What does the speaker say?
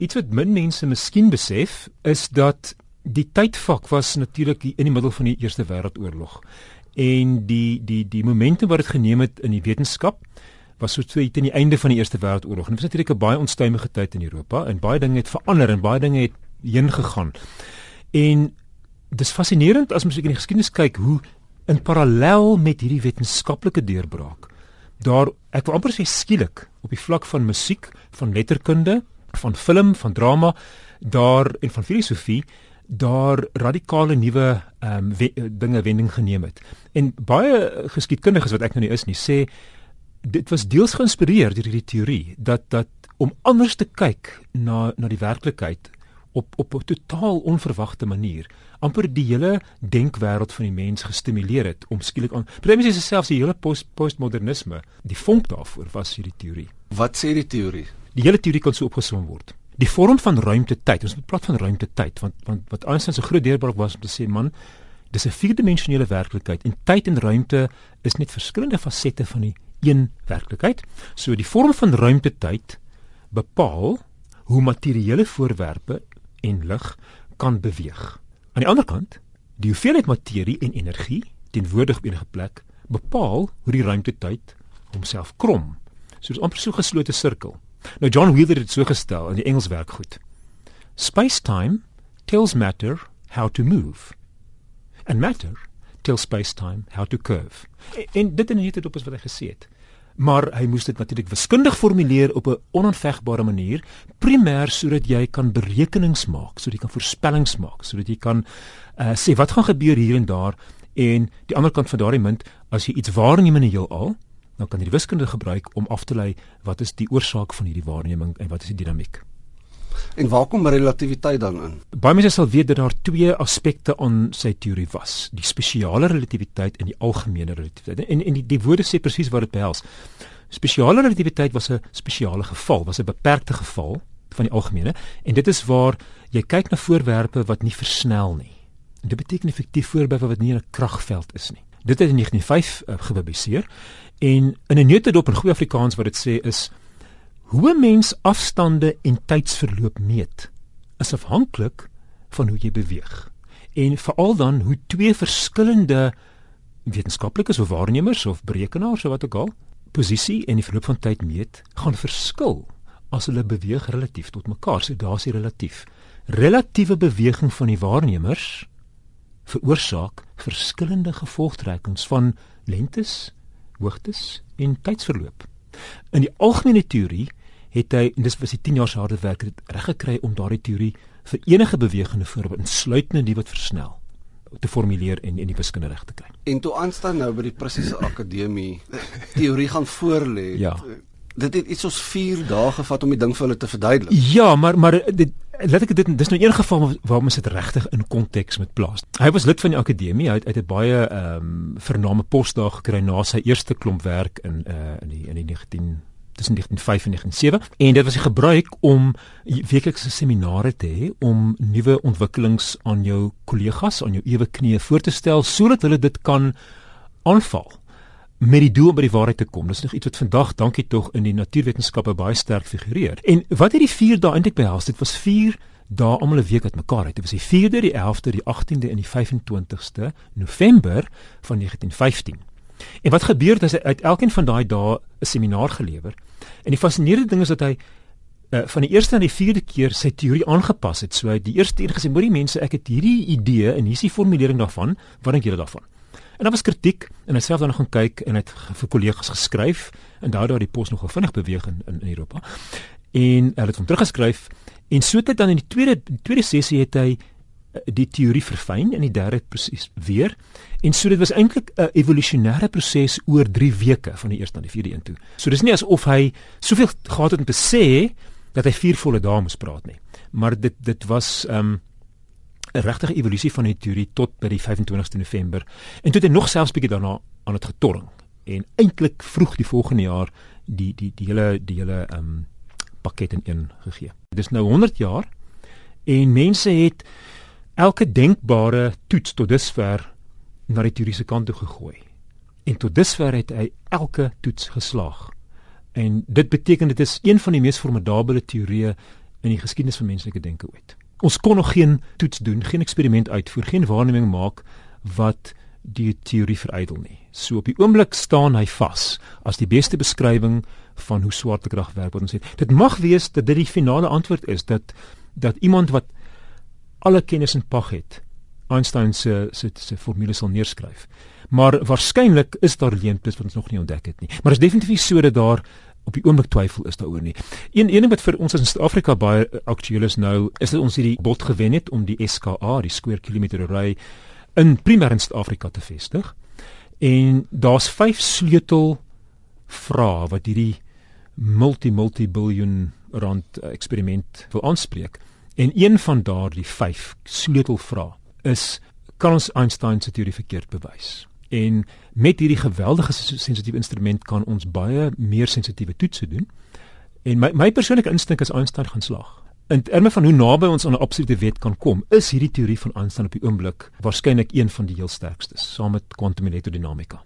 Iets wat min mense miskien besef is dat die tydvak was natuurlik in die middel van die Eerste Wêreldoorlog. En die die die momente wat dit geneem het in die wetenskap was so twee teen die einde van die Eerste Wêreldoorlog. Dit was natuurlik 'n baie onstuimige tyd in Europa en baie dinge het verander en baie dinge het heen gegaan. En dis fascinerend as mens in die geskiedenis kyk hoe in parallel met hierdie wetenskaplike deurbraak daar ek wil amper sê skielik op die vlak van musiek, van letterkunde, van film, van drama, daar en van filosofie daar radikale nuwe ehm um, we, dinge wending geneem het. En baie geskiedkundiges wat ek nou nie is nie, sê dit was deels geïnspireer deur hierdie teorie dat dat om anders te kyk na na die werklikheid op op 'n totaal onverwagte manier amper die hele denkwêreld van die mens gestimuleer het om skielik aan Presies is selfs die hele post postmodernisme die vonk daarvoor was hierdie teorie. Wat sê die teorie? Die hele teorie kan so opgesom word. Die vorm van ruimte-tyd, ons moet praat van ruimte-tyd want want wat Einstein se groot deurbraak was om te sê man, dis 'n vierdimensionele werklikheid en tyd en ruimte is net verskillende fasette van die een werklikheid. So die vorm van ruimte-tyd bepaal hoe materiële voorwerpe en lig kan beweeg. Aan die ander kant, die hoeveelheid materie en energie teenwoordig op enige plek bepaal hoe die ruimte-tyd homself krom. So dis amper so 'n geslote sirkel. Nou John Wheeler het dit so gestel in die Engels werk goed. Space-time tells matter how to move. And matter tells space-time how to curve. En, en dit is net op wat hy gesê het maar hy moes dit natuurlik wiskundig formuleer op 'n onaanvegbare manier primêr sodat jy kan berekenings maak sodat jy kan voorspellings maak sodat jy kan uh, sê wat gaan gebeur hier en daar en die ander kant van daardie munt as jy iets waarneem in die heelal dan kan jy die wiskunde gebruik om af te lei wat is die oorsaak van hierdie waarneming en wat is die dinamiek En waar kom relativiteit dan in? Baie mense sal weet dat daar twee aspekte aan sy teorie was: die spesiale relativiteit en die algemene relativiteit. En en die die woorde sê presies wat dit behels. Spesiale relativiteit was 'n spesiale geval, was 'n beperkte geval van die algemene en dit is waar jy kyk na voorwerpe wat nie versnel nie. En dit beteken effektief voorwerpe wat nie in 'n kragveld is nie. Dit het in 1905 uh, gepubliseer en in 'n neutedop in goeie Afrikaans wat dit sê is Hoe 'n mens afstande en tydsverloop meet, is afhanklik van hoe jy beweeg. En veral dan hoe twee verskillende wetenskaplikes of waarnemers of berekenaars of wat ook al posisie en die verloop van tyd meet, gaan verskil as hulle beweeg relatief tot mekaar. So daar's die relatief. Relatiewe beweging van die waarnemers veroorsaak verskillende gevolgtrekkings van lengtes, hoogtes en tydsverloop. In die algemene teorie het hy en dis was die 10 jaar se harde werk het reg gekry om daardie teorie vir enige bewegende voorbeeld insluitende die wat versnel te formuleer en en die wiskunde reg te kry. En toe aanstaan nou by die presiese akademie teorie gaan voorlê. Ja. Dit het iets soos 4 dae gevat om die ding vir hulle te verduidelik. Ja, maar maar dit laat ek dit dis nou een geval waar mens dit regtig in konteks met plaas. Hy was lid van die akademie, hy het uit 'n baie ehm um, vername pos daar gekry na sy eerste klomp werk in uh in die in die 19 tussen 1905 en 1907 en dit was gebruik om weeklikse seminare te hê om nuwe ontwikkelings aan jou kollegas aan jou ewe knieë voor te stel sodat hulle dit kan aanval met die doel om by die waarheid te kom. Dis nog iets wat vandag dankie tog in die natuurwetenskappe baie sterk figureer. En wat het die 4 dae eintlik behels? Dit was 4 dae almal 'n week uitmekaar uit. Dit was die 4de, die 11de, die 18de en die 25ste November van 1915. En wat gebeur het as hy uit elkeen van daai dae 'n seminar gelewer? En die fascinerende ding is dat hy uh, van die eerste na die vierde keer sy teorie aangepas het. So hy die eerste keer gesê, "Moenie mense, ek het hierdie idee en hier is die formulering daarvan. Wat dink julle daarvan?" En daar was kritiek en hy self dan gaan kyk en hy het vir kollegas geskryf en daardeur die pos nog vinnig beweeg in in Europa. En hy het hom teruggeskryf en so het hy dan in die tweede die tweede sessie het hy Eh, die teorie verfyn in die derde proses weer. En so dit was eintlik 'n evolusionêre proses oor 3 weke van die eerste na die vierde een toe. So dis nie asof hy soveel gehad het om te sê dat hy vier volle dae moes praat nie. Maar dit dit was ehm, 'n regtige evolusie van die teorie tot by die 25ste November. En toe het hy nog selfs bietjie daarna aan dit getorring en eintlik vroeg die volgende jaar die die die hele die hele ehm um, pakket in een gegee. Dis nou 100 jaar en mense het elke denkbare toets tot dusver na die teoriese kant toe gegooi. En tot dusver het hy elke toets geslaag. En dit beteken dit is een van die mees formidable teorieë in die geskiedenis van menslike denke ooit. Ons kon nog geen toets doen, geen eksperiment uitvoer, geen waarneming maak wat die teorie verydel nie. So op die oomblik staan hy vas as die beste beskrywing van hoe swaartekrag werk wat ons het. Dit mag wees dat dit die finale antwoord is dat dat iemand wat alle kennis in pag het Einstein se se se formule sal neerskryf. Maar waarskynlik is daar leenplus wat ons nog nie ontdek het nie. Maar is definitief so dat daar op die oomblik twyfel is daaroor nie. Een een ding wat vir ons in Suid-Afrika baie aktueel is nou, is dat ons hierdie bod gewen het om die SKA, die square kilometer array in primêr in Suid-Afrika te vestig. En daar's vyf sleutel vrae wat hierdie multi multi biljoen rand eksperiment wil aanspreek. En een van daardie vyf sleutelvrae is kan ons Einstein se teorie verkeerd bewys? En met hierdie geweldige sensitiewe instrument kan ons baie meer sensitiewe toetse doen. En my my persoonlike instink is Einstein gaan slag. In terme van hoe naby ons aan 'n absolute wet kan kom, is hierdie teorie van Einstein op die oomblik waarskynlik een van die heel sterkstes, saam met kwantum elektrodinamika.